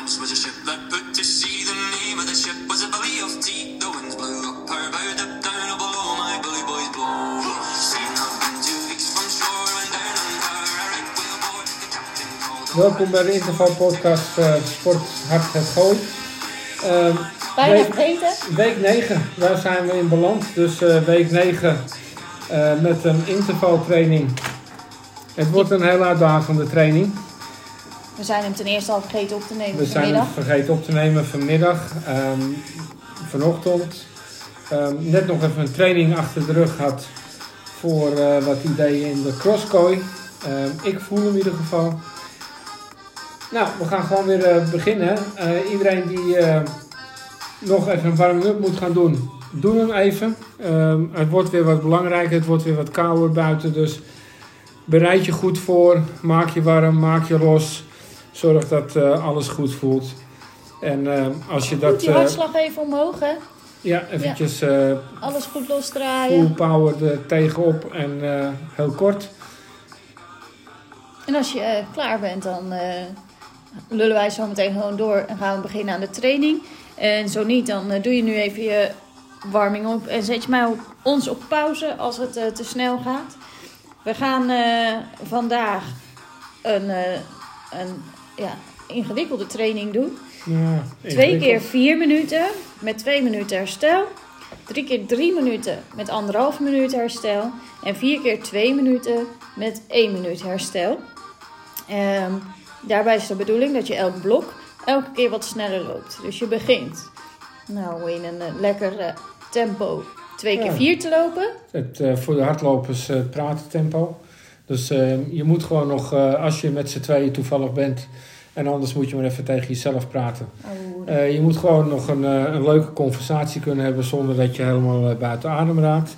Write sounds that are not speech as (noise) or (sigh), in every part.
once was a ship that put to sea. The name of the ship was a belly of tea. The winds blew up her bow, up down below my bully boys blow. Seen up in two weeks from shore and down on her a right whale board. The captain called Welkom bij de Interval Podcast eh, Sport Hart het Gooi. Ehm, Bijna week, vergeten. week 9, daar zijn we in balans. Dus eh, week 9 eh, met een intervaltraining. Het wordt een heel uitdagende training. We zijn hem ten eerste al vergeten op te nemen We zijn het vergeten op te nemen vanmiddag, ehm, vanochtend. Ehm, net nog even een training achter de rug gehad voor eh, wat ideeën in de crosskooi. Ehm, ik voel hem in ieder geval. Nou, we gaan gewoon weer eh, beginnen. Eh, iedereen die nog even een warming-up moet gaan doen, doe hem even. Het wordt weer wat belangrijker, het wordt weer wat kouder buiten. Dus bereid je goed voor, maak je warm, maak je los. Zorg dat eh, alles goed voelt. En eh, als je dat... die eh, hartslag even omhoog, hè. ja, eventjes Alles goed full losdraaien. power er tegenop en heel kort. En als je klaar bent, dan lullen wij zo meteen gewoon door en gaan we beginnen aan de training. En zo niet, dan doe je nu even je warming op en zet je mij op, ons op pauze als het te snel gaat. We gaan vandaag een, een ja, ingewikkelde training doen. Ja, Twee keer vier minuten met twee minuten herstel. Drie keer drie minuten met anderhalf minuut herstel. En vier keer twee minuten met één minuut herstel. Ehm, daarbij is de bedoeling dat je elk blok elke keer wat sneller loopt. Dus je begint nou in een eh, lekker eh, tempo twee keer Ja. vier te lopen. Het, eh, voor de hardlopers praten tempo. Dus eh, je moet gewoon nog, eh, als je met z'n tweeën toevallig bent... en anders moet je maar even tegen jezelf praten. Oh, Eh, je moet gewoon nog een, eh, een leuke conversatie kunnen hebben... zonder dat je helemaal buiten adem raakt.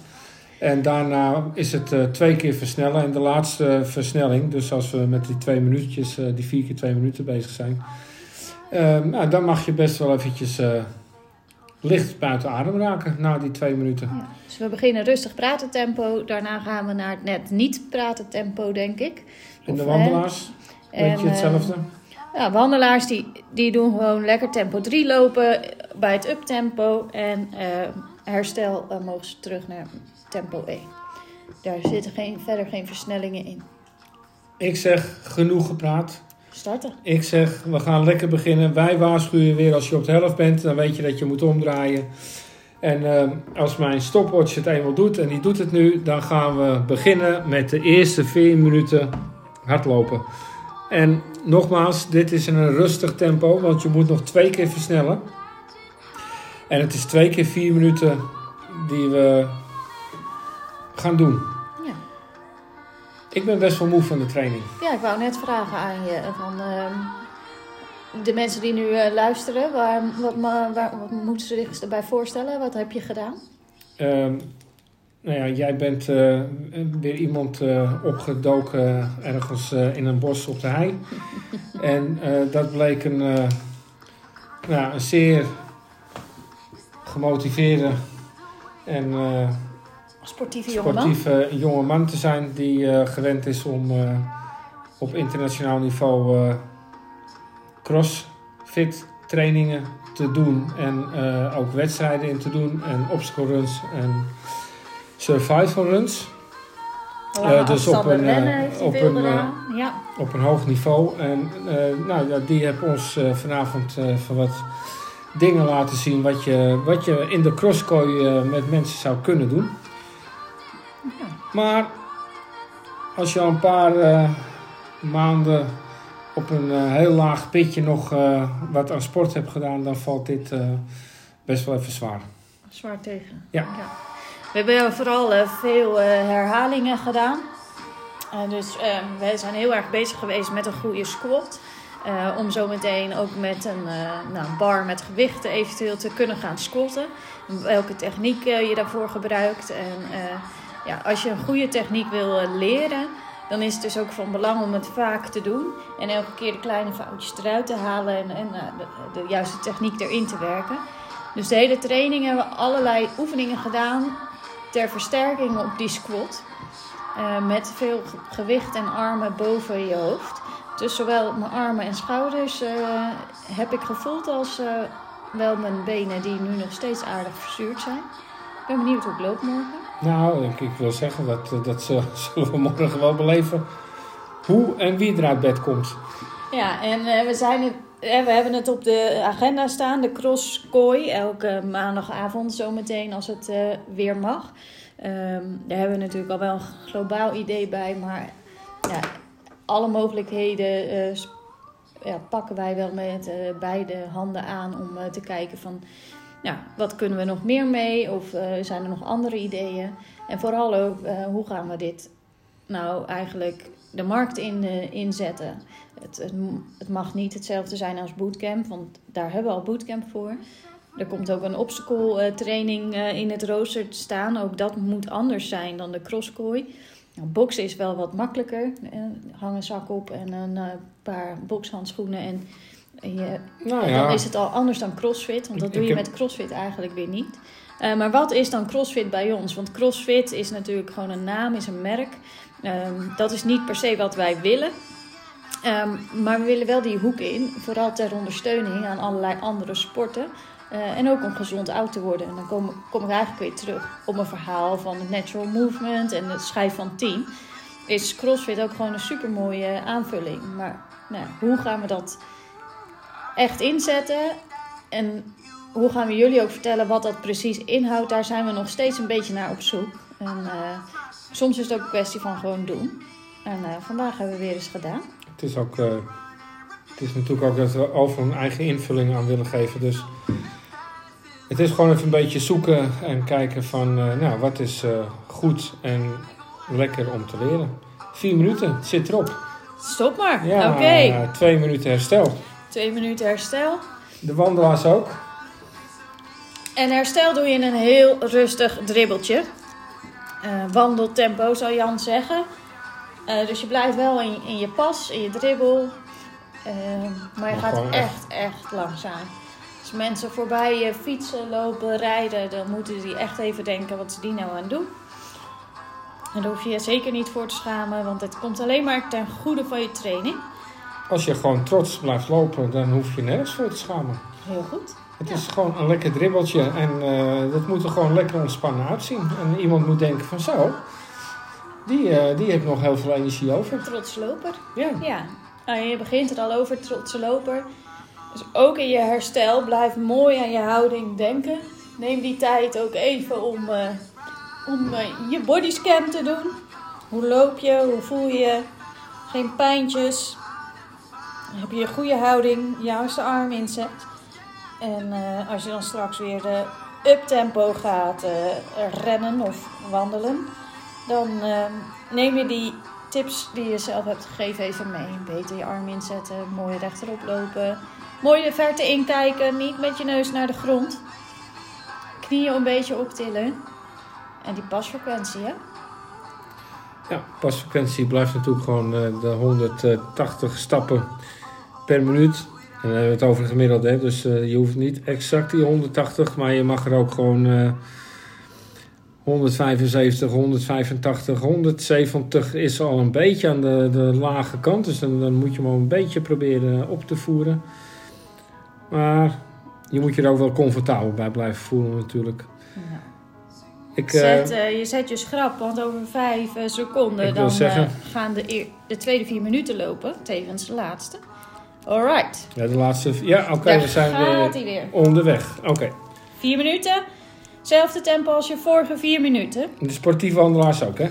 En daarna is het twee keer versnellen. En de laatste versnelling, dus als we met die twee minuutjes... die vier keer twee minuten bezig zijn... eh, nou, dan mag je best wel eventjes licht buiten adem raken na die twee minuten. Ja. Dus we beginnen rustig praten tempo. Daarna gaan we naar het net niet praten tempo, denk ik. En de Of, wandelaars, En, weet je hetzelfde? Ja, wandelaars die, die doen gewoon lekker tempo 3 lopen bij het uptempo. En eh, herstel eh, mogen ze terug naar tempo 1. Daar zitten geen, verder geen versnellingen in. Ik zeg genoeg gepraat. Starten. Ik zeg, we gaan lekker beginnen. Wij waarschuwen weer als je op de helft bent. Dan weet je dat je moet omdraaien. En eh, als mijn stopwatch het eenmaal doet, en die doet het nu, dan gaan we beginnen met de eerste vier minuten hardlopen. En nogmaals, dit is in een rustig tempo, want je moet nog twee keer versnellen. En het is twee keer vier minuten die we gaan doen. Ik ben best wel moe van de training. ja, ik wou net vragen aan je van ehm, de mensen die nu eh, luisteren. Waar, wat, ma- waar, wat moeten ze zich erbij voorstellen? Wat heb je gedaan? Ehm, nou ja, jij bent eh, weer iemand eh, opgedoken ergens in een bos op de hei. (laughs) en dat bleek een, nou, een zeer gemotiveerde en eh, Sportieve jongeman. sportieve jonge man te zijn die eh, gewend is om eh, op internationaal niveau eh, crossfit trainingen te doen en ook wedstrijden in te doen en obstacle runs en survival runs Lange dus op een, heeft op een, ja. op een hoog niveau. En nou, ja, die hebben ons vanavond van wat dingen laten zien wat je, wat je in de crosskooi met mensen zou kunnen doen. Maar als je al een paar eh, maanden op een eh, heel laag pitje nog eh, wat aan sport hebt gedaan, dan valt dit best wel even zwaar. Zwaar tegen. Ja. We hebben vooral veel herhalingen gedaan. Dus eh, wij zijn heel erg bezig geweest met een goede squat. Om zo meteen ook met een nou, bar met gewichten eventueel te kunnen gaan squatten. Welke techniek je daarvoor gebruikt. En ja, als je een goede techniek wil eh, leren, dan is het dus ook van belang om het vaak te doen. En elke keer de kleine foutjes eruit te halen en, en eh, de, de juiste techniek erin te werken. Dus de hele training hebben we allerlei oefeningen gedaan ter versterking op die squat. Eh, met veel ge- gewicht en armen boven je hoofd. Dus zowel mijn armen en schouders heb ik gevoeld als wel mijn benen die nu nog steeds aardig verzuurd zijn. Ik ben benieuwd hoe ik loop morgen. Nou, ik, wil zeggen, dat, eh, dat (laughs) zullen we morgen wel beleven. Hoe en wie er uit bed komt. Ja, en eh, we, zijn eh, we hebben het op de agenda staan, de crosskooi. Elke maandagavond zometeen als het weer mag. Ehm, daar hebben we natuurlijk al wel een globaal idee bij. Maar ja, alle mogelijkheden ja, pakken wij wel met beide handen aan om te kijken van... Ja, wat kunnen we nog meer mee? Of eh, zijn er nog andere ideeën? En vooral ook, eh, hoe gaan we dit nou eigenlijk de markt in, eh, inzetten? Het, het, mag niet hetzelfde zijn als bootcamp, want daar hebben we al bootcamp voor. Er komt ook een obstacle training in het rooster te staan. Ook dat moet anders zijn dan de crosskooi. Nou, boksen is wel wat makkelijker. Hang een zak op en een paar bokshandschoenen. En je, Nou ja, dan is het al anders dan CrossFit, want dat doe je heb- met CrossFit eigenlijk weer niet. Eh, maar wat is dan CrossFit bij ons? Want CrossFit is natuurlijk gewoon een naam, is een merk. Ehm, dat is niet per se wat wij willen. Ehm, maar we willen wel die hoek in, vooral ter ondersteuning aan allerlei andere sporten. Eh, en ook om gezond oud te worden. En dan kom, kom ik eigenlijk weer terug op mijn verhaal van het natural movement en het schijf van 10. Is CrossFit ook gewoon een supermooie aanvulling. Maar nou, hoe gaan we dat echt inzetten? En hoe gaan we jullie ook vertellen wat dat precies inhoudt? Daar zijn we nog steeds een beetje naar op zoek. En eh, soms is het ook een kwestie van gewoon doen. En eh, vandaag hebben we weer eens gedaan. het is ook... eh, het is natuurlijk ook dat we overal een eigen invulling aan willen geven. Dus het is gewoon even een beetje zoeken en kijken van... nou, wat is goed en lekker om te leren. Vier minuten, het zit erop. Stop maar. Ja, Oké. twee minuten herstel. Twee minuten herstel. De wandelaars ook. En herstel doe je in een heel rustig dribbeltje. Eh, wandeltempo zou Jan zeggen. Eh, dus je blijft wel in, in je pas, in je dribbel. Eh, maar je gaat echt, echt langzaam. Als mensen voorbij je fietsen, lopen, rijden, dan moeten die echt even denken wat ze die nou aan doen. En daar hoef je je zeker niet voor te schamen, want het komt alleen maar ten goede van je training. Als je gewoon trots blijft lopen, dan hoef je nergens voor te schamen. Heel goed. Het Ja. is gewoon een lekker dribbeltje en eh, dat moet er gewoon lekker ontspannen uitzien. En iemand moet denken van zo, die, eh, die heeft nog heel veel energie over. Trots loper. Ja, Ja, nou, je begint er al over, trotse loper. Dus ook in je herstel, blijf mooi aan je houding denken. Neem die tijd ook even om, eh, om je bodyscan te doen. Hoe loop je? Hoe voel je je? Geen pijntjes. Heb je een goede houding, juiste arm inzet. En eh, als je dan straks weer eh, up tempo gaat eh, rennen of wandelen, dan eh, neem je die tips die je zelf hebt gegeven even mee. Beter je arm inzetten, mooi rechterop lopen. Mooi de verte inkijken, niet met je neus naar de grond. Knieën een beetje optillen. En die pasfrequentie, hè? ja pasfrequentie blijft natuurlijk gewoon eh, de 180 stappen per minuut. En dan hebben we het over gemiddeld, hè? dus eh, je hoeft niet exact die 180, maar je mag er ook gewoon eh 175, 185, 170 is al een beetje aan de, de lage kant. Dus dan, dan moet je hem al een beetje proberen op te voeren. Maar je moet je er ook wel comfortabel bij blijven voelen natuurlijk. Ik, eh, Zet, eh, je zet je schrap, want over vijf seconden dan zeggen- gaan de, de tweede vier minuten lopen. Tevens de laatste. Alright, ja, de laatste... Ja, oké, we zijn gaat weer weer. onderweg. Oké. Vier minuten. Zelfde tempo als je vorige vier minuten. De sportieve wandelaars ook, hè?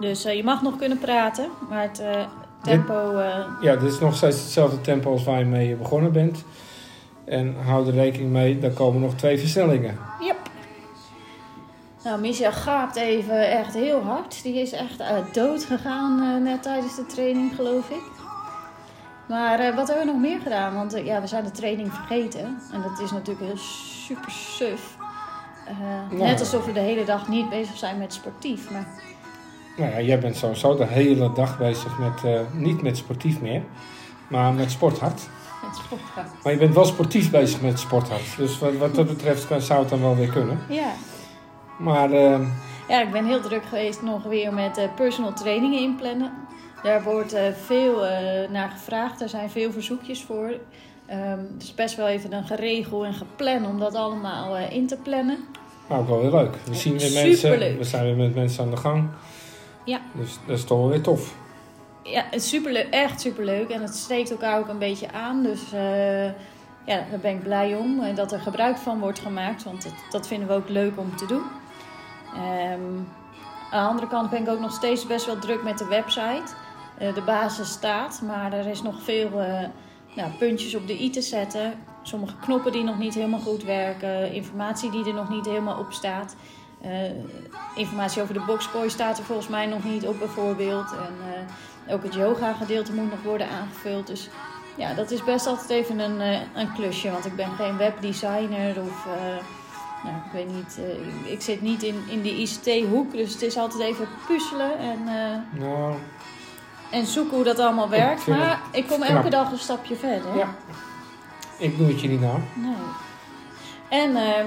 Dus eh, je mag nog kunnen praten, maar het eh, tempo... eh, Ja, dit is nog steeds hetzelfde tempo als waar je mee begonnen bent. En hou er rekening mee, daar komen nog twee versnellingen. Yep. Nou, Michel gaapt even echt heel hard. Die is echt dood gegaan net tijdens de training, geloof ik. Maar eh, wat hebben we nog meer gedaan? Want eh, ja, we zijn de training vergeten. En dat is natuurlijk heel super suf. Eh, Nou. Net alsof we de hele dag niet bezig zijn met sportief. Maar Nou ja, jij bent sowieso de hele dag bezig met, niet met sportief meer, maar met sporthard. (laughs) met sport. Maar je bent wel sportief bezig met sporthard. Dus wat, wat dat betreft kan- zou het dan wel weer kunnen. Ja. Maar eh, ja, ik ben heel druk geweest nog weer met personal trainingen inplannen. Daar wordt eh, veel eh, naar gevraagd. Er zijn veel verzoekjes voor. Ehm, het is best wel even een geregel en gepland om dat allemaal eh, in te plannen. Maar ook wel weer leuk. We zien weer mensen, we zijn weer met mensen aan de gang. Ja. Dus dat is toch wel weer tof. Ja, het superleuk, echt superleuk. En het steekt elkaar ook een beetje aan. Dus ja, daar ben ik blij om. En dat er gebruik van wordt gemaakt. Want dat, dat vinden we ook leuk om te doen. Ehm, aan de andere kant ben ik ook nog steeds best wel druk met de website. Eh, de basis staat, maar er is nog veel eh, nou, puntjes op de i te zetten. Sommige knoppen die nog niet helemaal goed werken. Informatie die er nog niet helemaal op staat. Eh, informatie over de boxkooi staat er volgens mij nog niet op bijvoorbeeld. En ook het yoga gedeelte moet nog worden aangevuld. Dus ja, dat is best altijd even een, een klusje. Want ik ben geen webdesigner of... nou, ik weet niet, ik- zit niet in, in die ICT-hoek, dus het is altijd even puzzelen en, Nou, en zoeken hoe dat allemaal werkt. Maar ik kom elke dag een stapje verder. ja. Ik doe het je niet na. Nee. En ehm,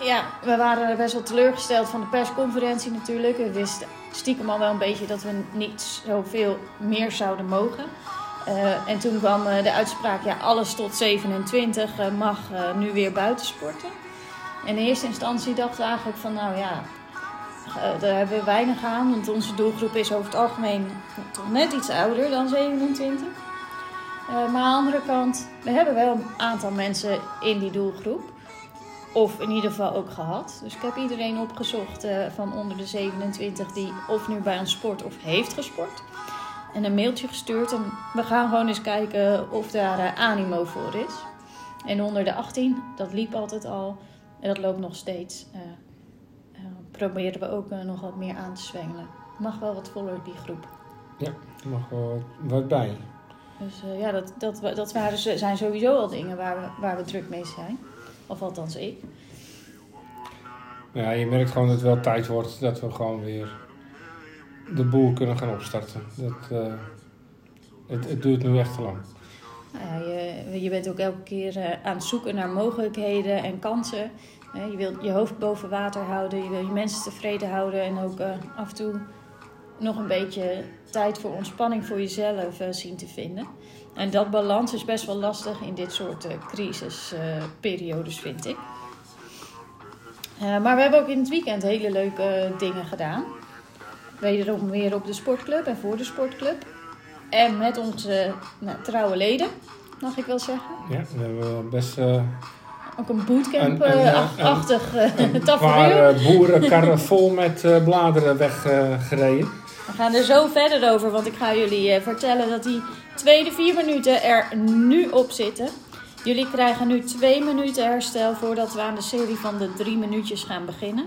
ja, we waren best wel teleurgesteld van de persconferentie natuurlijk. We wisten stiekem al wel een beetje dat we niet zoveel meer zouden mogen. Eh, en toen kwam eh, de uitspraak, ja, alles tot 27 eh, mag nu weer buitensporten. En in eerste instantie dachten we eigenlijk van, nou ja, eh, daar hebben we weinig aan. Want onze doelgroep is over het algemeen toch net iets ouder dan 27. Eh, maar aan de andere kant, we hebben wel een aantal mensen in die doelgroep. Of in ieder geval ook gehad. Dus ik heb iedereen opgezocht eh, van onder de 27 die of nu bij ons sport of heeft gesport. En een mailtje gestuurd. En we gaan gewoon eens kijken of daar animo voor is. En onder de 18, dat liep altijd al. En dat loopt nog steeds. Proberen we ook eh, nog wat meer aan te zwengelen. Mag wel wat voller die groep. Er mag wel wat bij. Dus eh, ja, dat, dat, dat waren, zijn sowieso al dingen waar we, waar we druk mee zijn. Of althans ik. Ja, je merkt gewoon dat het wel tijd wordt dat we gewoon weer de boel kunnen gaan opstarten. Dat, eh, het, het duurt nu echt te lang. Nou ja, je, je bent ook elke keer aan het zoeken naar mogelijkheden en kansen. Je wilt je hoofd boven water houden, je wil je mensen tevreden houden en ook eh, af en toe nog een beetje tijd voor ontspanning voor jezelf eh, zien te vinden. En dat balans is best wel lastig in dit soort eh, crisisperiodes, vind ik. Maar we hebben ook in het weekend hele leuke dingen gedaan. Wederom weer op de sportclub en voor de sportclub. En met onze nou, trouwe leden, mag ik wel zeggen. Ja, we hebben best Ook een een, eh, bootcamp-achtig een (laughs) tafereel. paar eh, boerenkarren vol met eh, bladeren weggereden. We gaan er zo verder over, want ik ga jullie eh, vertellen dat die tweede vier minuten er nu op zitten. Jullie krijgen nu twee minuten herstel voordat we aan de serie van de drie minuutjes gaan beginnen.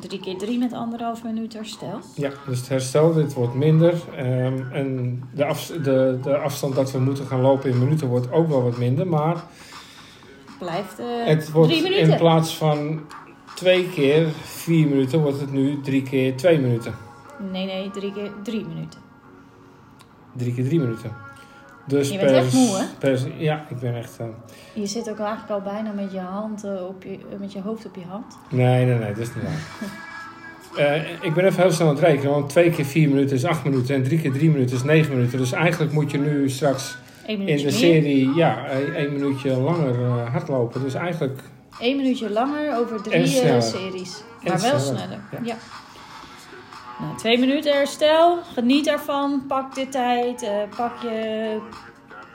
Drie keer drie met anderhalf minuut herstel. Ja, dus het herstel, dit wordt minder. Ehm, en de, af, de, de afstand dat we moeten gaan lopen in minuten wordt ook wel wat minder. Maar Blijft eh, het wordt drie minuten. in plaats van twee keer vier minuten, wordt het nu drie keer twee minuten. Nee, nee, drie keer drie minuten. Drie keer drie minuten. Dus Je bent per, echt moe, hè? per- ja, ik ben echt... eh, Je zit ook eigenlijk al bijna met je, hand, eh, op je, met je hoofd op je hand. nee, nee, nee, dat is niet waar. (laughs) Ik ben even heel snel aan het rekenen, want twee keer vier minuten is acht minuten en drie keer drie minuten is negen minuten. Dus eigenlijk moet je nu straks in de meer. serie ja, één één minuutje langer eh, hardlopen. Dus eigenlijk Eén minuutje langer over drie eh, series. En Maar wel sneller, sneller. ja. Ja. Nou, twee minuten herstel. Geniet ervan. Pak de tijd. eh, pak je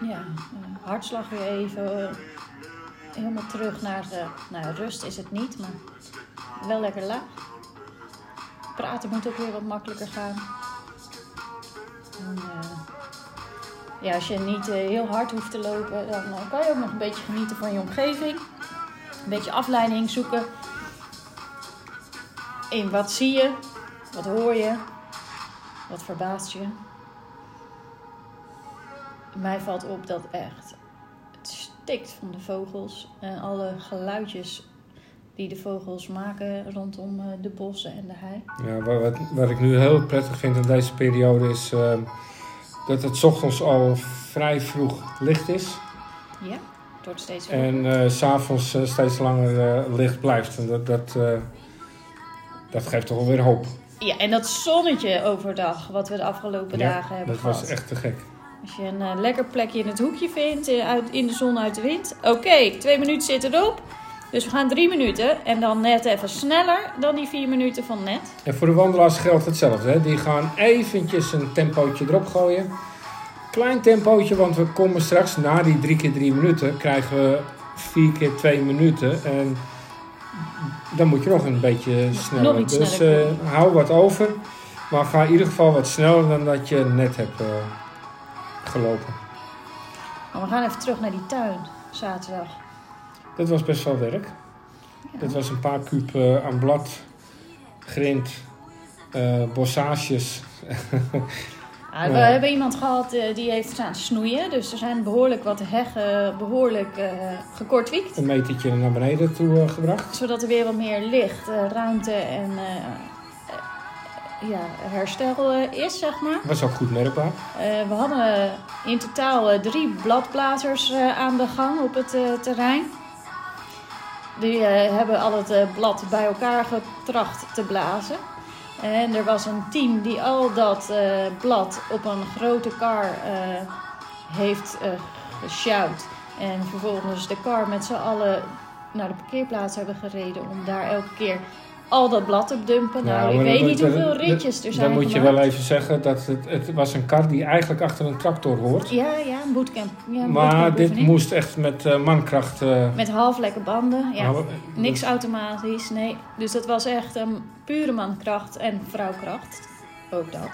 ja, hartslag weer even helemaal terug naar de nou, rust is het niet, maar wel lekker laag. Praten moet ook weer wat makkelijker gaan. En, ja, als je niet eh, heel hard hoeft te lopen, dan eh, kan je ook nog een beetje genieten van je omgeving. Een beetje afleiding zoeken. In wat zie je? Wat hoor je? Wat verbaast je? Mij valt op dat echt het stikt van de vogels. En alle geluidjes die de vogels maken rondom eh, de bossen en de hei. Ja, wat, wat, ik nu heel prettig vind in deze periode is eh, dat het 's ochtends al vrij vroeg licht is. Ja, het wordt steeds En eh, s s'avonds eh, steeds langer eh, licht blijft. En dat, dat, dat geeft toch wel weer hoop. Ja, en dat zonnetje overdag, wat we de afgelopen Ja, dagen hebben dat gehad. was echt te gek. Als je een lekker plekje in het hoekje vindt, uit, in de zon uit de wind. Oké, twee minuten zitten erop. Dus we gaan drie minuten. En dan net even sneller dan die vier minuten van net. En voor de wandelaars geldt hetzelfde. Hè? Die gaan eventjes een tempootje erop gooien. Klein tempootje, want we komen straks na die drie keer drie minuten krijgen we vier keer twee minuten. En dan moet je nog een beetje sneller. Nog dus eh, hou wat over. Maar ga in ieder geval wat sneller dan dat je net hebt eh, gelopen. Maar we gaan even terug naar die tuin, zaterdag. Dat was best wel werk. Ja. Dat was een paar kuub eh, aan blad, grind, eh bossages. (laughs) Ah, we hebben iemand gehad eh, die heeft staan snoeien. Dus er zijn behoorlijk wat heggen behoorlijk eh gekortwiekt. een metertje naar beneden toe gebracht. Zodat er weer wat meer licht, ruimte en ja, herstel is, zeg maar. Was ook goed merkbaar. Eh, we hadden in totaal drie bladblazers aan de gang op het terrein. Die eh, hebben al het eh, blad bij elkaar getracht te blazen. En er was een team die al dat eh, blad op een grote kar heeft eh gesjouwd. En vervolgens de kar met z'n allen naar de parkeerplaats hebben gereden om daar elke keer al dat blad te dumpen. Nou, ik weet niet dat- hoeveel ritjes er zijn Dan moet je wel even zeggen dat het, het was een kar die eigenlijk achter een tractor hoort. Ja, ja, een bootcamp. Ja, een maar dit moest echt met eh, mankracht. eh, Met halflekke banden, ja. nou, Niks dus- automatisch, nee. Dus dat was echt een pure mankracht en vrouwkracht. Ook dat.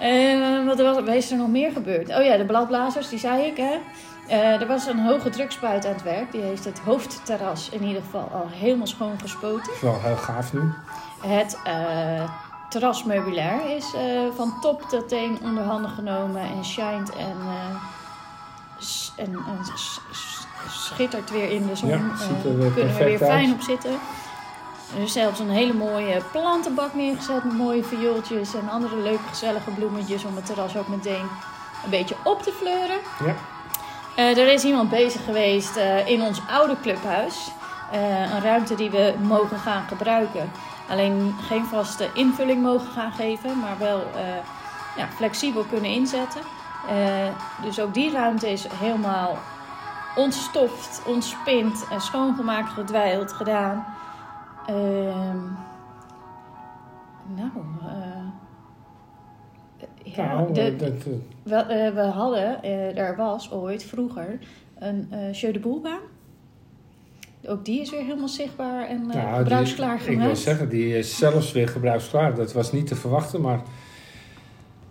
Eh, wat er was, wat is er nog meer gebeurd? Oh ja, de bladblazers, die zei ik, hè. Eh, er was een hoge drukspuit aan het werk. Die heeft het hoofdterras in ieder geval al helemaal schoon gespoten. is wel heel gaaf nu. Het eh terrasmeubilair is eh, van top tot teen onder handen genomen en shined en, en, en schittert weer in de zon. Ja, ziet er weer kunnen we weer uit. fijn op zitten. Er is zelfs een hele mooie plantenbak neergezet met mooie viooltjes en andere leuke gezellige bloemetjes om het terras ook meteen een beetje op te fleuren. Ja. Eh, er is iemand bezig geweest eh, in ons oude clubhuis. Eh, een ruimte die we mogen gaan gebruiken. Alleen geen vaste invulling mogen gaan geven, maar wel ja, flexibel kunnen inzetten. Dus ook die ruimte is helemaal ontstoft, ontspind en schoongemaakt, gedwijld, gedaan. Ehm, nou, ja, nou, de, dat, eh, we, eh, we hadden, eh, er was ooit vroeger een eh Jeu de Boelbaan. Ook die is weer helemaal zichtbaar en eh, nou, die- gebruiksklaar Ik wil zeggen, die is zelfs weer gebruiksklaar. Dat was niet te verwachten, maar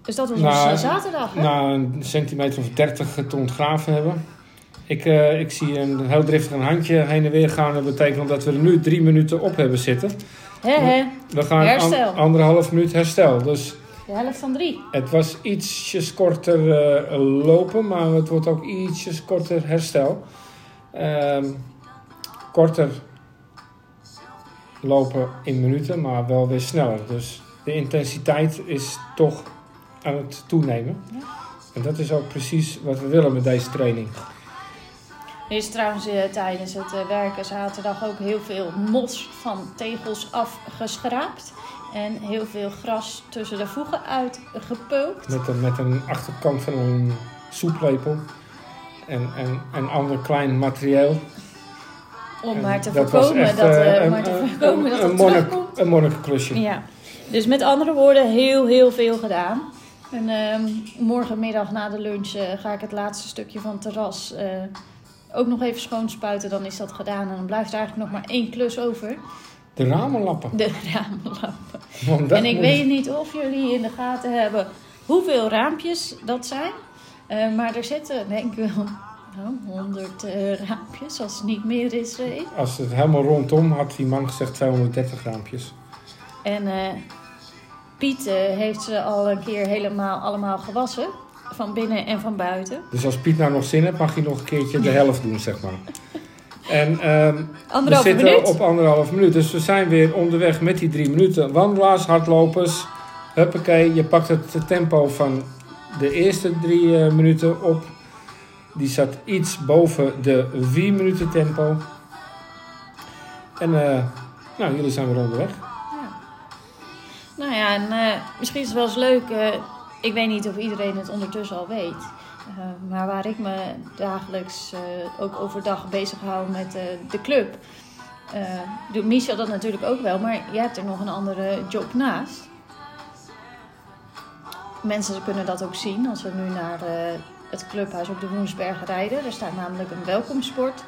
Dus dat was Nou, zaterdag, hè? na een centimeter of 30 te ontgraven hebben. Ik, eh, ik zie een heel driftig een handje heen en weer gaan. Dat betekent dat we er nu drie minuten op hebben zitten. Hè, hè? We gaan Herstel. an- anderhalf minuut herstel. Dus De helft van drie. het was ietsjes korter eh, lopen, maar het wordt ook ietsjes korter herstel. Ehm, korter lopen in minuten, maar wel weer sneller. Dus de intensiteit is toch aan het toenemen. Ja. En dat is ook precies wat we willen met deze training. Er is trouwens eh, tijdens het eh, werken zaterdag ook heel veel mos van tegels afgeschraapt. En heel veel gras tussen de voegen uitgepookt. Met een, met een achterkant van een soeplepel en, en, en ander klein materieel. Om En maar te dat voorkomen echt, dat, eh, eh, een- maar te een- voorkomen dat een het monnik- terugkomt. Een monnikenklusje. Ja, dus met andere woorden, heel, heel veel gedaan. En ehm, morgenmiddag na de lunch eh, ga ik het laatste stukje van het terras eh, ook nog even schoonspuiten. Dan is dat gedaan en dan blijft er eigenlijk nog maar één klus over. De ramenlappen. De (laughs) dat En ik moet- weet niet of jullie in de gaten hebben hoeveel raampjes dat zijn. Eh, maar er zitten denk ik wel nou, 100 eh, raampjes, als het niet meer is. eh. Als het helemaal rondom had die man gezegd 230 raampjes. En Piet heeft ze al een keer helemaal allemaal gewassen. Van binnen en van buiten. Dus als Piet nou nog zin heeft, mag hij nog een keertje de helft doen, zeg maar. (laughs) En ehm, we zitten minuut. op anderhalf minuut. Dus we zijn weer onderweg met die drie minuten. Wandelaars, hardlopers. Huppakee, je pakt het tempo van de eerste drie eh, minuten op. Die zat iets boven de vier minuten tempo. En eh, nou, jullie zijn weer onderweg. Nou ja, en eh, misschien is het wel eens leuk. ik weet niet of iedereen het ondertussen al weet. Eh, maar waar ik me dagelijks eh, ook overdag bezig hou met eh, de club. eh, doet Michel dat natuurlijk ook wel, maar jij hebt er nog een andere job naast. Mensen kunnen dat ook zien als we nu naar het clubhuis op de Woensberg rijden. Er staat namelijk een welkomstsport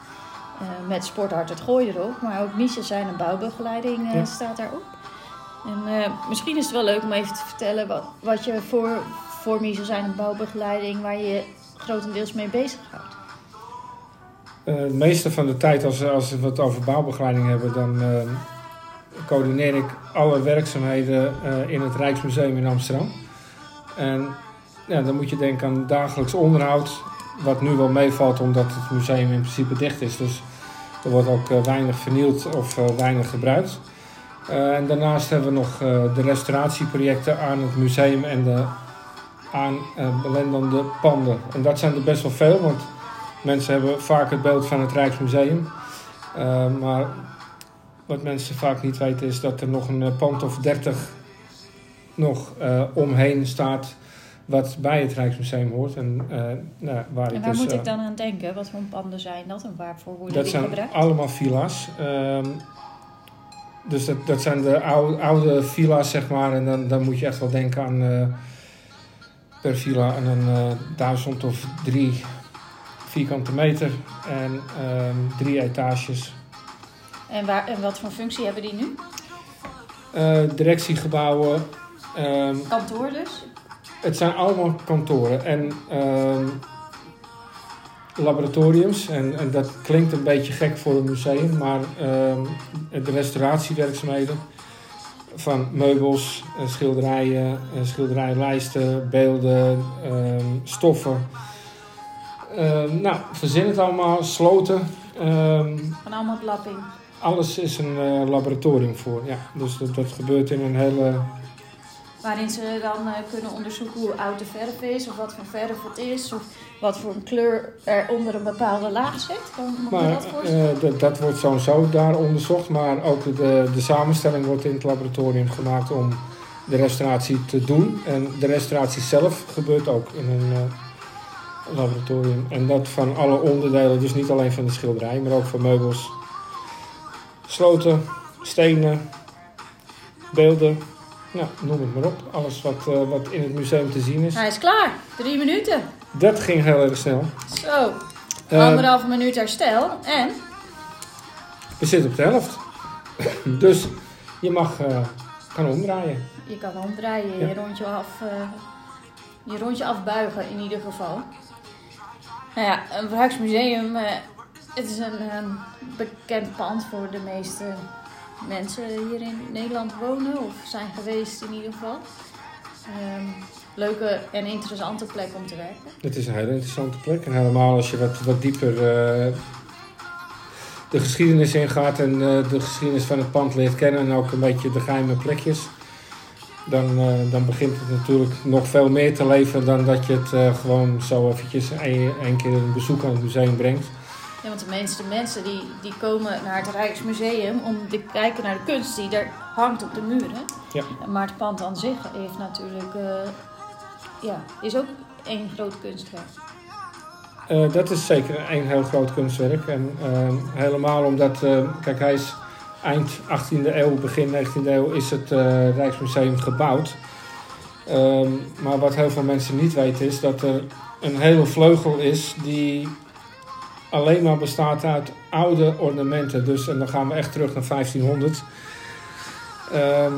met Sporthart het Gooi erop. Maar ook Michel zijn en bouwbegeleiding Ja. staat daarop. En misschien is het wel leuk om even te vertellen wat, wat je voor, voor Michel zijn en bouwbegeleiding, waar je grotendeels mee bezighoudt. Eh, het meeste van de tijd, als, als we het over bouwbegeleiding hebben, dan eh, coördineer ik alle werkzaamheden eh, in het Rijksmuseum in Amsterdam. En dan moet je denken aan dagelijks onderhoud, wat nu wel meevalt omdat het museum in principe dicht is. Dus er wordt ook weinig vernield of weinig gebruikt. En daarnaast hebben we nog de restauratieprojecten aan het museum en de aan eh, belendende panden. En dat zijn er best wel veel, want Mensen hebben vaak het beeld van het Rijksmuseum. Eh, maar wat mensen vaak niet weten is dat er nog een eh, pand of 30 nog omheen staat wat bij het Rijksmuseum hoort. En, eh, nou, waar En waar dus, moet ik dan aan denken? Wat voor panden zijn dat en waarvoor worden dat die zijn allemaal villa's. Ehm, dus dat, dat zijn de oude, oude villa's, zeg maar. En dan, dan moet je echt wel denken aan per villa aan een eh, duizend of drie vierkante meter. En ehm, drie etages. En, waar, en wat voor functie hebben die nu? Eh, directiegebouwen. ehm, Kantoor dus? het zijn allemaal kantoren en ehm, laboratoriums. En, en dat klinkt een beetje gek voor een museum, maar de restauratiewerkzaamheden van meubels, eh, schilderijen, eh, schilderijlijsten, beelden, ehm, stoffen. Ehm, nou, verzin het allemaal, sloten. ehm, Van allemaal lapping. alles is een eh, laboratorium voor. Ja. Dus dat, dat gebeurt in een hele Waarin ze dan eh, kunnen onderzoeken hoe oud de verf is, of wat voor verf het is, of wat voor een kleur er onder een bepaalde laag zit. Kan Maar dat voorstellen? eh, dat, wordt sowieso daar onderzocht. Maar ook de, de samenstelling wordt in het laboratorium gemaakt om de restauratie te doen. En de restauratie zelf gebeurt ook in een eh, laboratorium. En dat van alle onderdelen, dus niet alleen van de schilderij, maar ook van meubels, sloten, stenen, beelden. Nou, noem het maar op. Alles wat, eh, wat in het museum te zien is. Hij is klaar. Drie minuten. Dat ging heel erg snel. Zo. Eh, Anderhalve minuut herstel. En? we zitten op de helft. (laughs) dus je mag gaan omdraaien. Je kan omdraaien, Ja. je rondje af, je rondje afbuigen in ieder geval. Nou ja, een Rijksmuseum, het is een bekend pand voor de meeste mensen hier in Nederland wonen of zijn geweest in ieder geval. Ehm, leuke en interessante plek om te werken. Het is een hele interessante plek. En helemaal als je wat, wat dieper eh, de geschiedenis ingaat en eh, de geschiedenis van het pand leert kennen en ook een beetje de geheime plekjes. Dan, eh, dan begint het natuurlijk nog veel meer te leven dan dat je het gewoon zo eventjes een keer een bezoek aan het museum brengt. Ja, want de meeste mensen die, die komen naar het Rijksmuseum om te kijken naar de kunst die er hangt op de muren. Ja. Maar het pand aan zich heeft natuurlijk, eh, ja, is ook één groot kunstwerk. Eh, dat is zeker een heel groot kunstwerk. En eh, helemaal omdat, kijk, hij is eind 18e eeuw, begin 19e eeuw is het Rijksmuseum gebouwd. Ehm, maar wat heel veel mensen niet weten is dat er een hele vleugel is die alleen maar bestaat uit oude ornamenten. Dus en dan gaan we echt terug naar 1500. Ehm,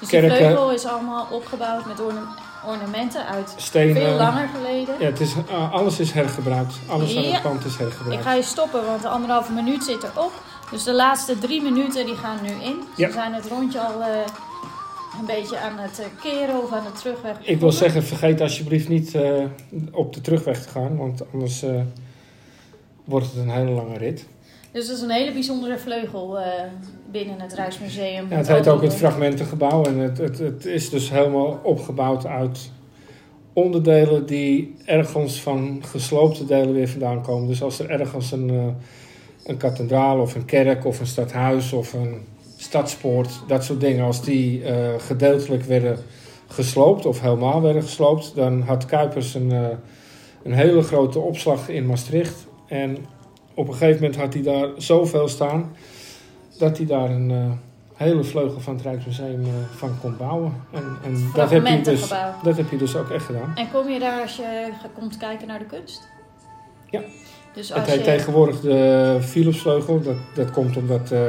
Dus Kerken. de vleugel is allemaal opgebouwd met orna- ornamenten uit stenen. veel langer geleden. Ja, het is, eh, alles is hergebruikt. Alles aan Ja. het pand is Ik hergebruikt. ga je stoppen, want de anderhalve minuut zit erop. Dus de laatste drie minuten die gaan nu in. Dus Ja. We zijn het rondje al eh, een beetje aan het eh, keren of aan de terugweg. Ik wil zeggen, vergeet alsjeblieft niet op de terugweg te gaan, want anders wordt het een hele lange rit. Dus dat is een hele bijzondere vleugel eh, binnen het Rijksmuseum. Ja, het heet ook het fragmentengebouw en het, het, het is dus helemaal opgebouwd uit onderdelen die ergens van gesloopte delen weer vandaan komen. Dus als er ergens een, eh, een kathedraal of een kerk of een stadhuis of een Stadspoort, dat soort dingen, als die eh, gedeeltelijk werden gesloopt of helemaal werden gesloopt, dan had Kuipers een, een hele grote opslag in Maastricht. En op een gegeven moment had hij daar zoveel staan dat hij daar een eh, hele vleugel van het Rijksmuseum eh, van kon bouwen. En, en dat, heb je dus, dat heb je dus ook echt gedaan. En kom je daar als je komt kijken naar de kunst? Ja. Dus Het als heet je... tegenwoordig de Philipsvleugel. Dat, dat komt omdat eh,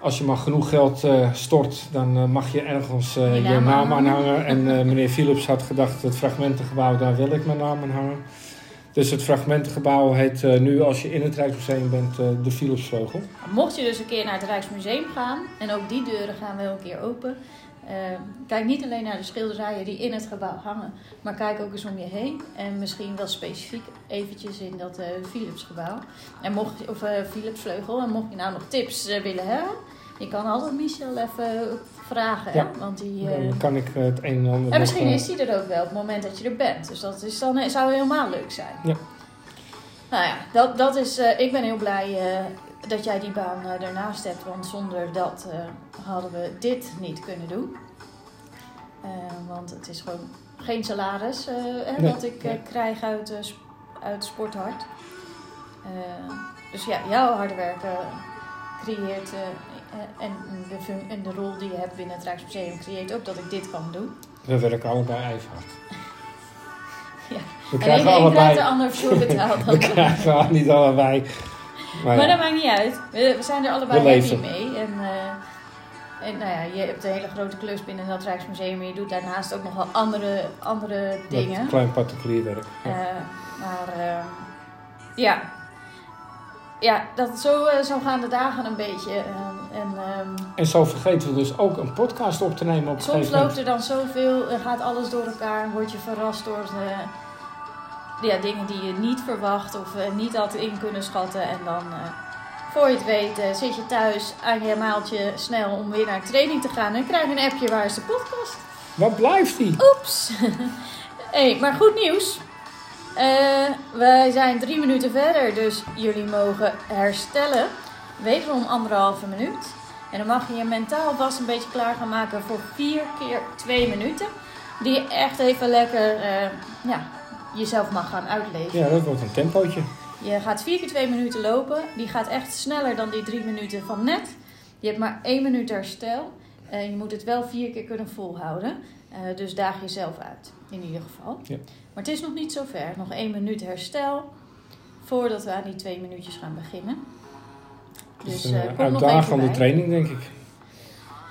als je maar genoeg geld stort, dan mag je ergens Je je, naam naam aanhangen. En meneer Philips had gedacht, het fragmentengebouw, daar wil ik mijn naam aan hangen. Dus het fragmentengebouw heet eh, nu, als je in het Rijksmuseum bent, eh, de Philipsvleugel. Mocht je dus een keer naar het Rijksmuseum gaan, en ook die deuren gaan wel een keer open. eh, kijk niet alleen naar de schilderijen die in het gebouw hangen, maar kijk ook eens om je heen. En misschien wel specifiek eventjes in dat Philipsgebouw. En mocht, of Philipsvleugel. En mocht je nou nog tips willen hebben, je kan altijd Michel even vragen. Ja. Hè? Want die, eh, Dan kan ik eh, het een en ander en misschien nog, eh, is die er ook wel op het moment dat je er bent. Dus dat is dan, zou helemaal leuk zijn. Ja. Nou ja, dat, dat is, ik ben heel blij dat jij die baan ernaast hebt. Want zonder dat hadden we dit niet kunnen doen. Want het is gewoon geen salaris hè, Nee, ik nee. krijg uit, uit Sporthart. Dus ja, jouw harde werken creëert... en, de, en de rol die je hebt binnen het Rijksmuseum creëert ook dat ik dit kan doen. We werken allebei even hard. (laughs) Ja. We En krijgen één krijgt de allebei... ander voor betaald. (laughs) We krijgen niet allebei... Maar, Maar ja. dat maakt niet uit. We, we zijn er allebei happy mee. En, eh, en nou ja, je hebt een hele grote klus binnen dat Rijksmuseum. En je doet daarnaast ook nog wel andere, andere dingen. Met klein particulier werk. Ja. Eh, maar eh, ja. Ja, dat, zo, eh, zo gaan de dagen een beetje. eh, en ehm, En zo vergeten we dus ook een podcast op te nemen op soms loopt er dan zoveel, eh, gaat alles door elkaar. Word je verrast door de, ja, dingen die je niet verwacht of eh, niet had in kunnen schatten. En dan, eh, voor je het weet, eh, zit je thuis aan je maaltje snel om weer naar training te gaan. En krijg je een appje, waar is de podcast? Waar blijft die? Oeps! (laughs) hey, maar goed nieuws. Eh, wij zijn drie minuten verder, dus jullie mogen herstellen. Wederom anderhalve minuut. En dan mag je je mentaal vast een beetje klaar gaan maken voor vier keer twee minuten. Die je echt even lekker eh, ja, jezelf mag gaan uitleven. Ja, dat wordt een tempootje. Je gaat vier keer twee minuten lopen. Die gaat echt sneller dan die drie minuten van net. Je hebt maar één minuut herstel. En je moet het wel vier keer kunnen volhouden. Eh, dus daag jezelf uit, in ieder geval. Ja. Maar het is nog niet zo ver. Nog één minuut herstel. Voordat we aan die twee minuutjes gaan beginnen. Dus Dus een uitdagende bij. training, denk ik.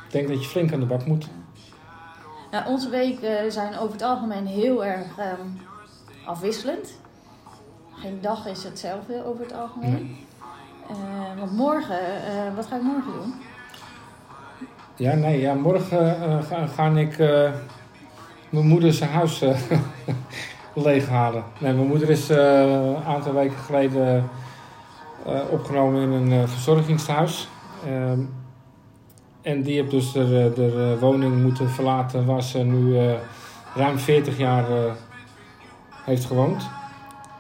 Ik denk dat je flink aan de bak moet. Nou, onze weken zijn over het algemeen heel erg ehm, afwisselend. Geen dag is hetzelfde over het algemeen. Eh, want morgen, eh, wat ga ik morgen doen? Ja, nee, ja, morgen eh, ga, ga ik mijn moeder zijn huis (laughs) leeghalen. Nee, mijn moeder is een aantal weken geleden opgenomen in een eh, verzorgingstehuis. Ehm, en die heeft dus de, de, woning moeten verlaten waar ze nu eh, ruim 40 jaar eh, heeft gewoond.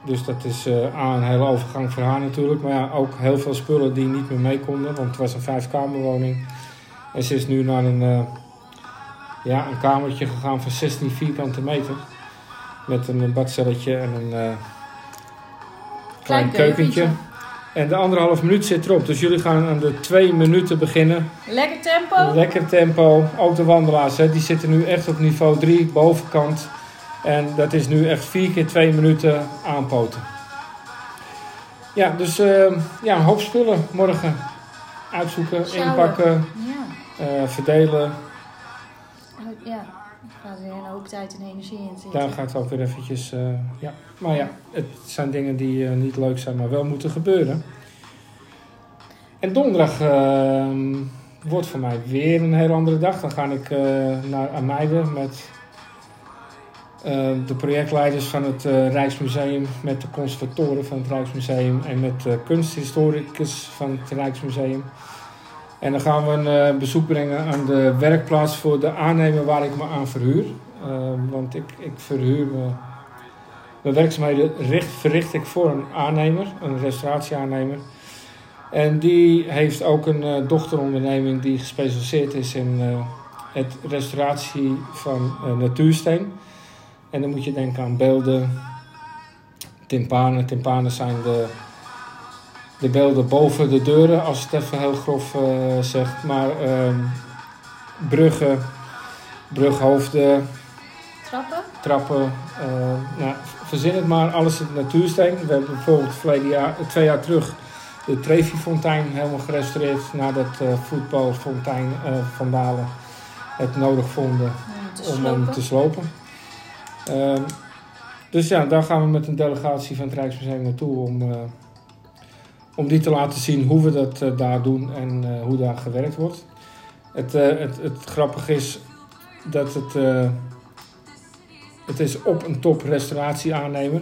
Dus dat is eh aan een hele overgang voor haar natuurlijk. Maar ja, ook heel veel spullen die niet meer mee konden. Want het was een vijfkamerwoning. En ze is nu naar een, eh, ja, een kamertje gegaan van 16 vierkante meter. Met een badcelletje en een eh, klein, keukentje. En de anderhalf minuut zit erop. Dus jullie gaan aan de twee minuten beginnen. Lekker tempo. Lekker tempo. Ook de wandelaars, hè, die zitten nu echt op niveau 3, bovenkant. En dat is nu echt vier keer twee minuten aanpoten. Ja, dus eh, ja, een hoop spullen morgen. Uitzoeken, Sjouwen. inpakken, Ja. eh, verdelen. Ja. Gaat weer een hoop tijd en energie in zitten. Daar gaat ook weer eventjes, eh, ja. Maar ja, het zijn dingen die eh, niet leuk zijn, maar wel moeten gebeuren. En donderdag eh, wordt voor mij weer een heel andere dag. Dan ga ik eh, naar Ameide met de projectleiders van het Rijksmuseum, met de conservatoren van het Rijksmuseum en met kunsthistoricus van het Rijksmuseum. En dan gaan we een eh, bezoek brengen aan de werkplaats voor de aannemer waar ik me aan verhuur. Eh, want ik, ik verhuur me, mijn werkzaamheden richt, verricht ik voor een aannemer, een restauratieaannemer. En die heeft ook een eh, dochteronderneming die gespecialiseerd is in eh, het restauratie van natuursteen. En dan moet je denken aan beelden, timpanen. Timpanen zijn de, de beelden boven de deuren, als het even heel grof eh, zegt. Maar ehm, bruggen, brughoofden, Trappen? trappen, eh, nou, verzin het maar, alles in natuursteen. We hebben bijvoorbeeld verleden jaar, twee jaar terug de Trevi-fontein helemaal gerestaureerd nadat uh, voetbalfontein eh vandalen het nodig vonden Om hem slopen. te slopen. Ehm, dus ja, daar gaan we met een delegatie van het Rijksmuseum naartoe om, om die te laten zien hoe we dat eh, daar doen en eh, hoe daar gewerkt wordt. Het, eh, het, het grappige is dat het, het is op een top restauratieaannemer.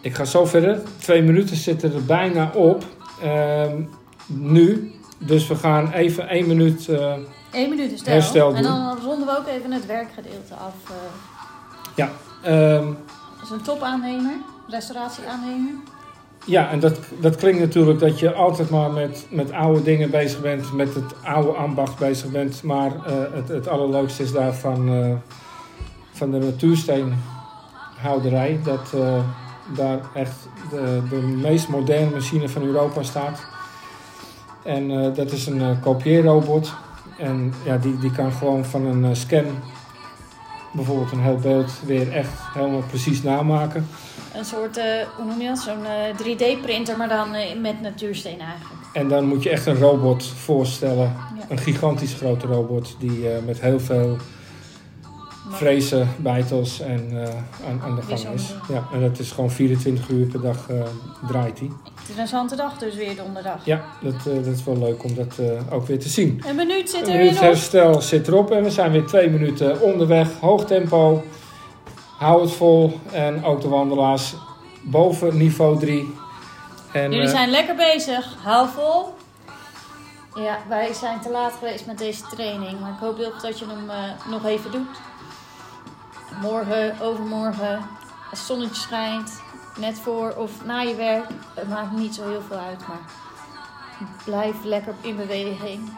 Ik ga zo verder. Twee minuten zitten er bijna op. Ehm, nu. Dus we gaan even één minuut. Eén minuut Herstel En doen. dan ronden we ook even het werkgedeelte af. eh. ehm, Dat is een topaannemer, restauratieaannemer. Ja, en dat, dat klinkt natuurlijk dat je altijd maar met, met oude dingen bezig bent, met het oude ambacht bezig bent. Maar eh, het, het allerleukste is daar van, eh, van de natuursteenhouderij. Dat eh, daar echt de, de meest moderne machine van Europa staat. En dat is een kopieerrobot. En ja, die, die kan gewoon van een scan bijvoorbeeld een heel beeld weer echt helemaal precies namaken. Een soort, eh, hoe noem je dat? Zo'n eh, 3D-printer, maar dan eh, met natuursteen eigenlijk. En dan moet je echt een robot voorstellen. Ja. Een gigantisch grote robot die eh, met heel veel vrezen, bijtels en eh, aan, aan de gang is. Ja, en dat is gewoon 24 uur per dag eh, draait hij. Het is een zante dag dus weer donderdag. Ja, dat, eh, dat is wel leuk om dat eh, ook weer te zien. Een minuut zit Een er minuut weer op. herstel zit erop en we zijn weer twee minuten onderweg. Hoog tempo, hou het vol en ook de wandelaars boven niveau 3. En, Jullie zijn lekker bezig. Hou vol. Ja, wij zijn te laat geweest met deze training. Maar ik hoop heel dat je hem eh, nog even doet. Morgen, overmorgen, als het zonnetje schijnt, net voor of na je werk. Het maakt niet zo heel veel uit, maar blijf lekker in beweging.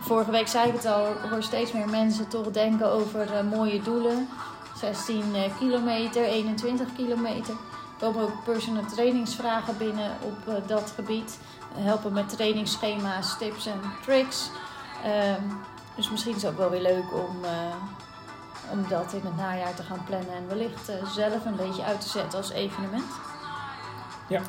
Vorige week zei ik het al, ik hoor steeds meer mensen toch denken over eh, mooie doelen. 16 eh, kilometer, 21 kilometer. Er komen ook personal trainingsvragen binnen op eh, dat gebied. Helpen met trainingsschema's, tips en tricks. Ehm, dus misschien is het ook wel weer leuk om, om dat in het najaar te gaan plannen en wellicht eh, zelf een beetje uit te zetten als evenement. Ja.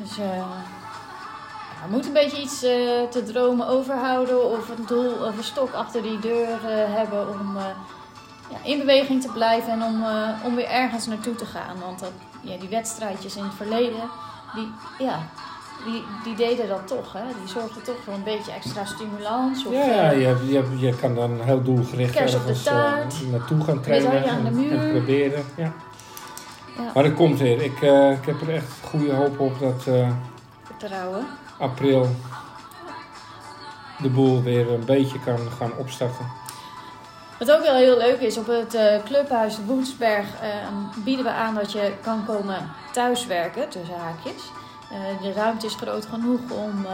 Dus eh ja, we moeten een beetje iets eh, te dromen overhouden of een doel of een stok achter die deur hebben om ja, in beweging te blijven en om, om weer ergens naartoe te gaan. Want dat, ja, die wedstrijdjes in het verleden, die, ja, die, die deden dat toch. Hè? Die zorgden toch voor een beetje extra stimulans. Of, Ja, ja eh, je, je, je kan dan heel doelgericht ergens taart. naartoe gaan trainen en, muur. en proberen. Ja. ja, Maar dat komt weer. Ik, eh, ik heb er echt goede hoop op dat eh, vertrouwen. april de boel weer een beetje kan gaan opstarten. Wat ook wel heel leuk is, op het eh, clubhuis Woensberg eh, bieden we aan dat je kan komen thuiswerken, tussen haakjes. Eh, de ruimte is groot genoeg om eh,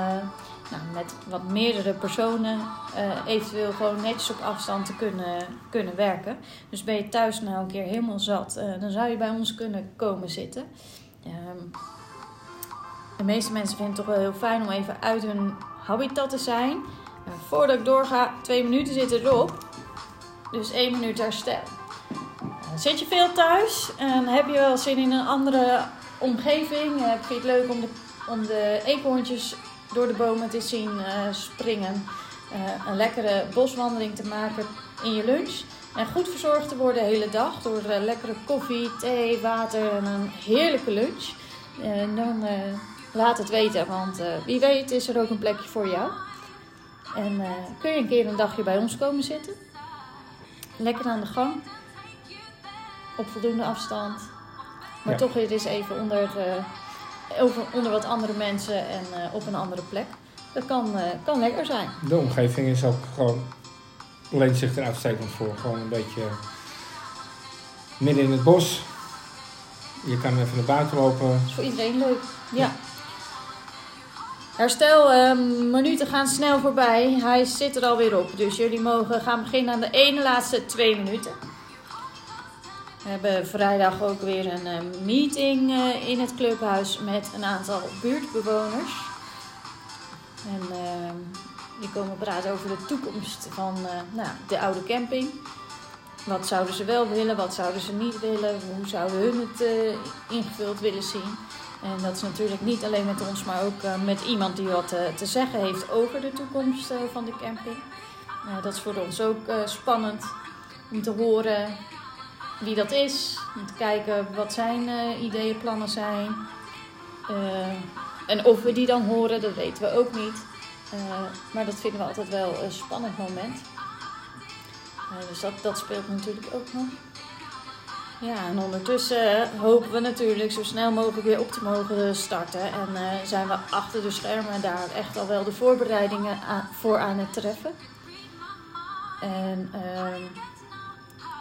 nou, met wat meerdere personen eh, eventueel gewoon netjes op afstand te kunnen, kunnen werken. Dus ben je thuis nou een keer helemaal zat, dan zou je bij ons kunnen komen zitten. Ehm, de meeste mensen vinden het toch wel heel fijn om even uit hun habitat te zijn. Voordat ik doorga, twee minuten zitten erop. Dus één minuut herstel. Zit je veel thuis en heb je wel zin in een andere omgeving? Uh, Vind je het leuk om de, om de door de bomen te zien eh, springen? Uh, een lekkere boswandeling te maken in je lunch? En goed verzorgd te worden de hele dag door lekkere koffie, thee, water en een heerlijke lunch? Dan laat het weten, want wie weet is er ook een plekje voor jou. En kun je een keer een dagje bij ons komen zitten? Lekker aan de gang. Op voldoende afstand. Maar ja. toch weer eens even onder, uh, over, onder wat andere mensen en uh, op een andere plek. Dat kan, uh, kan lekker zijn. De omgeving is ook gewoon. leent zich er uitstekend voor. Gewoon een beetje midden in het bos. Je kan even naar buiten lopen. Dat is voor iedereen leuk. Ja. Herstel, minuten gaan snel voorbij. Hij zit er alweer op. Dus jullie mogen gaan beginnen aan de ene laatste twee minuten. We hebben vrijdag ook weer een eh, meeting eh, in het clubhuis met een aantal buurtbewoners. En ehm, die komen praten over de toekomst van eh, nou, de oude camping. Wat zouden ze wel willen, wat zouden ze niet willen, hoe zouden hun het eh, ingevuld willen zien. En dat is natuurlijk niet alleen met ons, maar ook eh, met iemand die wat eh, te zeggen heeft over de toekomst eh, van de camping. Eh, dat is voor ons ook eh, spannend om te horen wie dat is. Om te kijken wat zijn eh, ideeën, plannen zijn. Eh, en of we die dan horen, dat weten we ook niet. Eh, maar dat vinden we altijd wel een spannend moment. Dus dat, dat speelt natuurlijk ook nog. Ja, en ondertussen hopen we natuurlijk zo snel mogelijk weer op te mogen starten. En zijn we achter de schermen daar echt al wel de voorbereidingen voor aan het treffen. En ehm,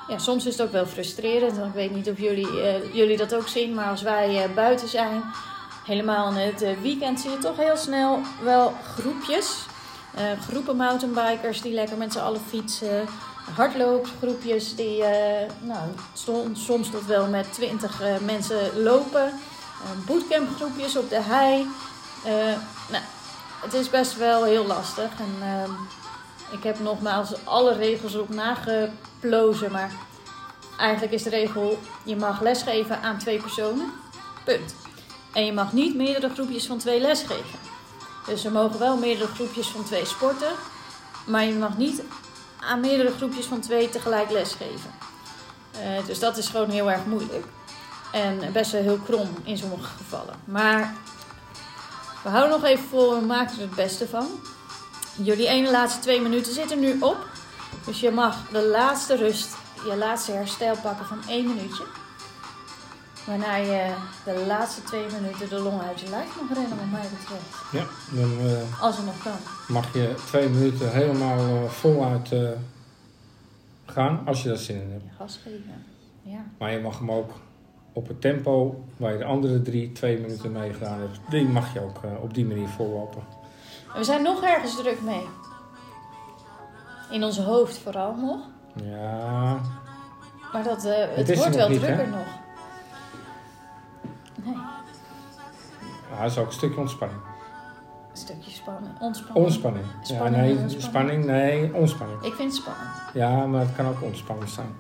ja, soms is het ook wel frustrerend. Want ik weet niet of jullie, eh, jullie dat ook zien, maar als wij eh, buiten zijn, helemaal in het eh, weekend, zie je toch heel snel wel groepjes. Groepen mountainbikers die lekker met z'n allen fietsen. Hardloopgroepjes die nou, som- soms tot wel met twintig eh, mensen lopen. Bootcampgroepjes op de hei. Nou, het is best wel heel lastig. En ehm, ik heb nogmaals alle regels op nageplozen. Maar eigenlijk is de regel: je mag lesgeven aan twee personen. Punt. En je mag niet meerdere groepjes van twee lesgeven. Dus er mogen wel meerdere groepjes van twee sporten. Maar je mag niet aan meerdere groepjes van twee tegelijk lesgeven. Eh, dus dat is gewoon heel erg moeilijk. En best wel heel krom in sommige gevallen. Maar we houden nog even vol en maken er het beste van. Jullie ene laatste twee minuten zitten nu op. Dus je mag de laatste rust, je laatste herstel pakken van één minuutje. Waarna je de laatste twee minuten de long uit je lijf mag rennen, wat mij betreft. Ja, dan eh, Als het nog kan. mag je twee minuten helemaal eh, voluit eh, gaan, als je daar zin in hebt. Gas geven. Ja. Maar je mag hem ook op het tempo waar je de andere drie, twee minuten mee gedaan hebt, die mag je ook op die manier vollopen. En we zijn nog ergens druk mee. In onze hoofd vooral nog. Ja, Maar dat, eh, het, wordt wel niet, drukker hè? nog. Nee, ja, dat is ook een stukje ontspanning. een stukje. Ontspannen. Ontspanning. Ja, Spanning nee, ontspanning. spanning, nee, ontspanning. Ik vind het spannend. Ja, maar het kan ook ontspanning zijn.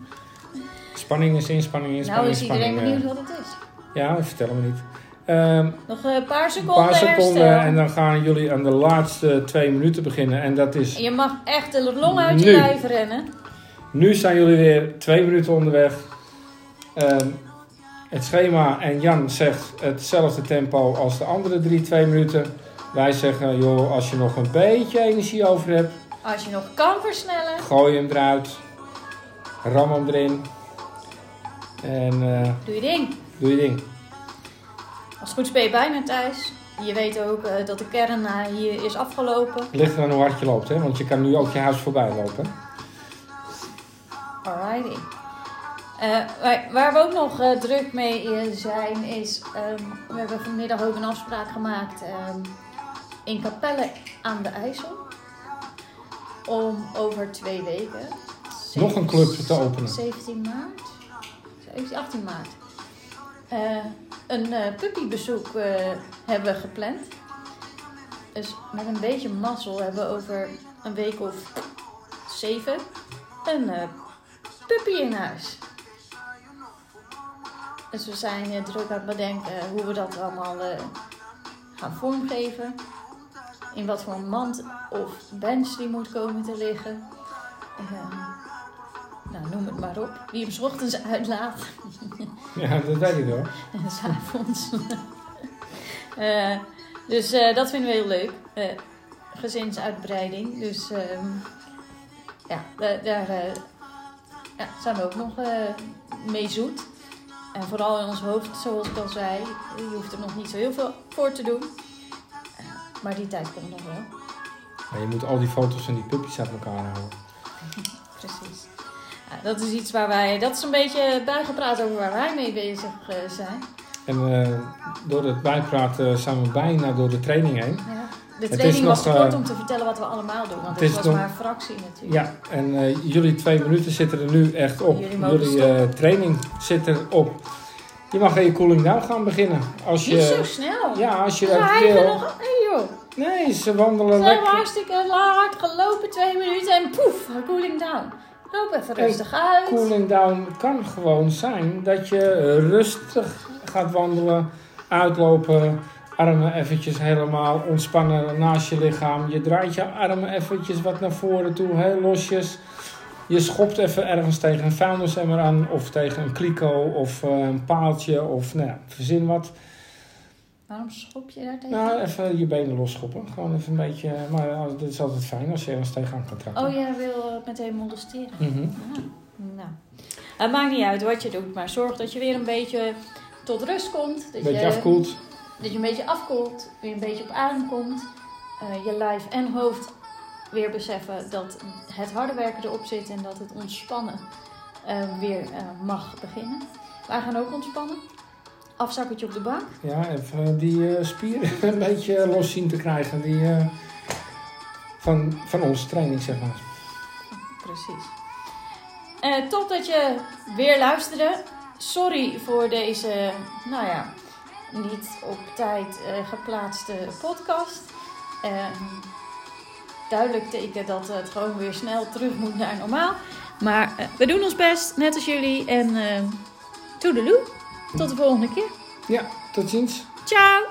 Spanning is inspanning, nou inspanning, is iedereen spanning. benieuwd eh, wat het is. ja, vertel me niet. Ehm, Nog een paar een seconden, paar seconden herstel. en dan gaan jullie aan de laatste twee minuten beginnen. En dat is, Je mag echt de long uit je lijf rennen. nu zijn jullie weer twee minuten onderweg. Ehm, het schema en Jan zegt hetzelfde tempo als de andere drie, twee minuten. Wij zeggen, joh, als je nog een beetje energie over hebt, Als je nog kan versnellen. gooi hem eruit. Ram hem erin. En eh, Doe je ding. doe je ding. Als het goed is ben je bijna thuis. Je weet ook eh, dat de kern eh, hier is afgelopen. Ligt eraan hoe hard je loopt, hè? want je kan nu ook je huis voorbij lopen. Alrighty. Eh, waar, waar we ook nog druk mee zijn is, ehm, we hebben vanmiddag ook een afspraak gemaakt ehm, in Capelle aan de IJssel. Om over twee weken. Nog een club te openen. 17 maart? 17, 18 maart. Een eh puppybezoek eh, hebben gepland. Dus met een beetje mazzel hebben we over een week of zeven een eh, puppy in huis. Dus we zijn druk aan het bedenken hoe we dat allemaal gaan vormgeven. In wat voor mand of bench die moet komen te liggen. Nou, noem het maar op. Wie hem 's ochtends uitlaat (laughs) Ja, dat weet ik wel. en (laughs) s'avonds. (laughs) Eh dus eh, dat vinden we heel leuk. Eh, gezinsuitbreiding. Dus ehm, ja, da- daar ja, zijn we ook nog mee zoet. En vooral in ons hoofd, zoals ik al zei, je hoeft er nog niet zo heel veel voor te doen. Maar die tijd komt nog wel. Maar je moet al die foto's van die puppies uit elkaar houden. (laughs) Precies. Ja, dat is iets waar wij, dat is een beetje bijgepraat over waar wij mee bezig eh, zijn. En eh, door het bijpraten zijn we bijna door de training heen. Ja. De training was te kort eh, om te vertellen wat we allemaal doen, want het het is was nog- maar een fractie natuurlijk. Ja, en jullie twee minuten zitten er nu echt op. Jullie Jullie training zit erop. Je mag aan je cooling down gaan beginnen. Als Niet zo je, snel. ja, als je dat je wil. nog... Hey joh. Nee, ze wandelen hebben lekker. hartstikke hard gelopen, twee minuten en poef, cooling down. Loop even rustig uit. Cooling down kan gewoon zijn dat je rustig gaat wandelen, uitlopen, armen eventjes helemaal ontspannen naast je lichaam. Je draait je armen eventjes wat naar voren toe, heel losjes. Je schopt even ergens tegen een vuilnisemmer aan of tegen een kliko of eh, een paaltje of nou ja, verzin wat. Waarom schop je daar tegen? Nou, even je benen losschoppen. Gewoon even een beetje, maar eh, dat is altijd fijn als je ergens tegenaan kan trappen. Oh, jij wil eh, meteen molesteren. Mhm. Ja, nou. Het maakt niet uit wat je doet, maar zorg dat je weer een beetje tot rust komt. Dat Beetje je, afkoelt. Dat je een beetje afkoelt, weer een beetje op adem komt. eh, je lijf en hoofd weer beseffen dat het harde werken erop zit en dat het ontspannen eh, weer eh, mag beginnen. Wij gaan ook ontspannen. Afzakkertje op de bank. Ja, even die eh, spieren (laughs) een beetje los zien te krijgen. Die, eh, van, van onze training, zeg maar. Precies. Eh top dat je weer luisterde. Sorry voor deze, nou ja, niet op tijd geplaatste podcast. Ehm, duidelijk teken dat het gewoon weer snel terug moet naar normaal. Maar we doen ons best, net als jullie. En uh, toedeloe. Tot de volgende keer. Ja, tot ziens. Ciao!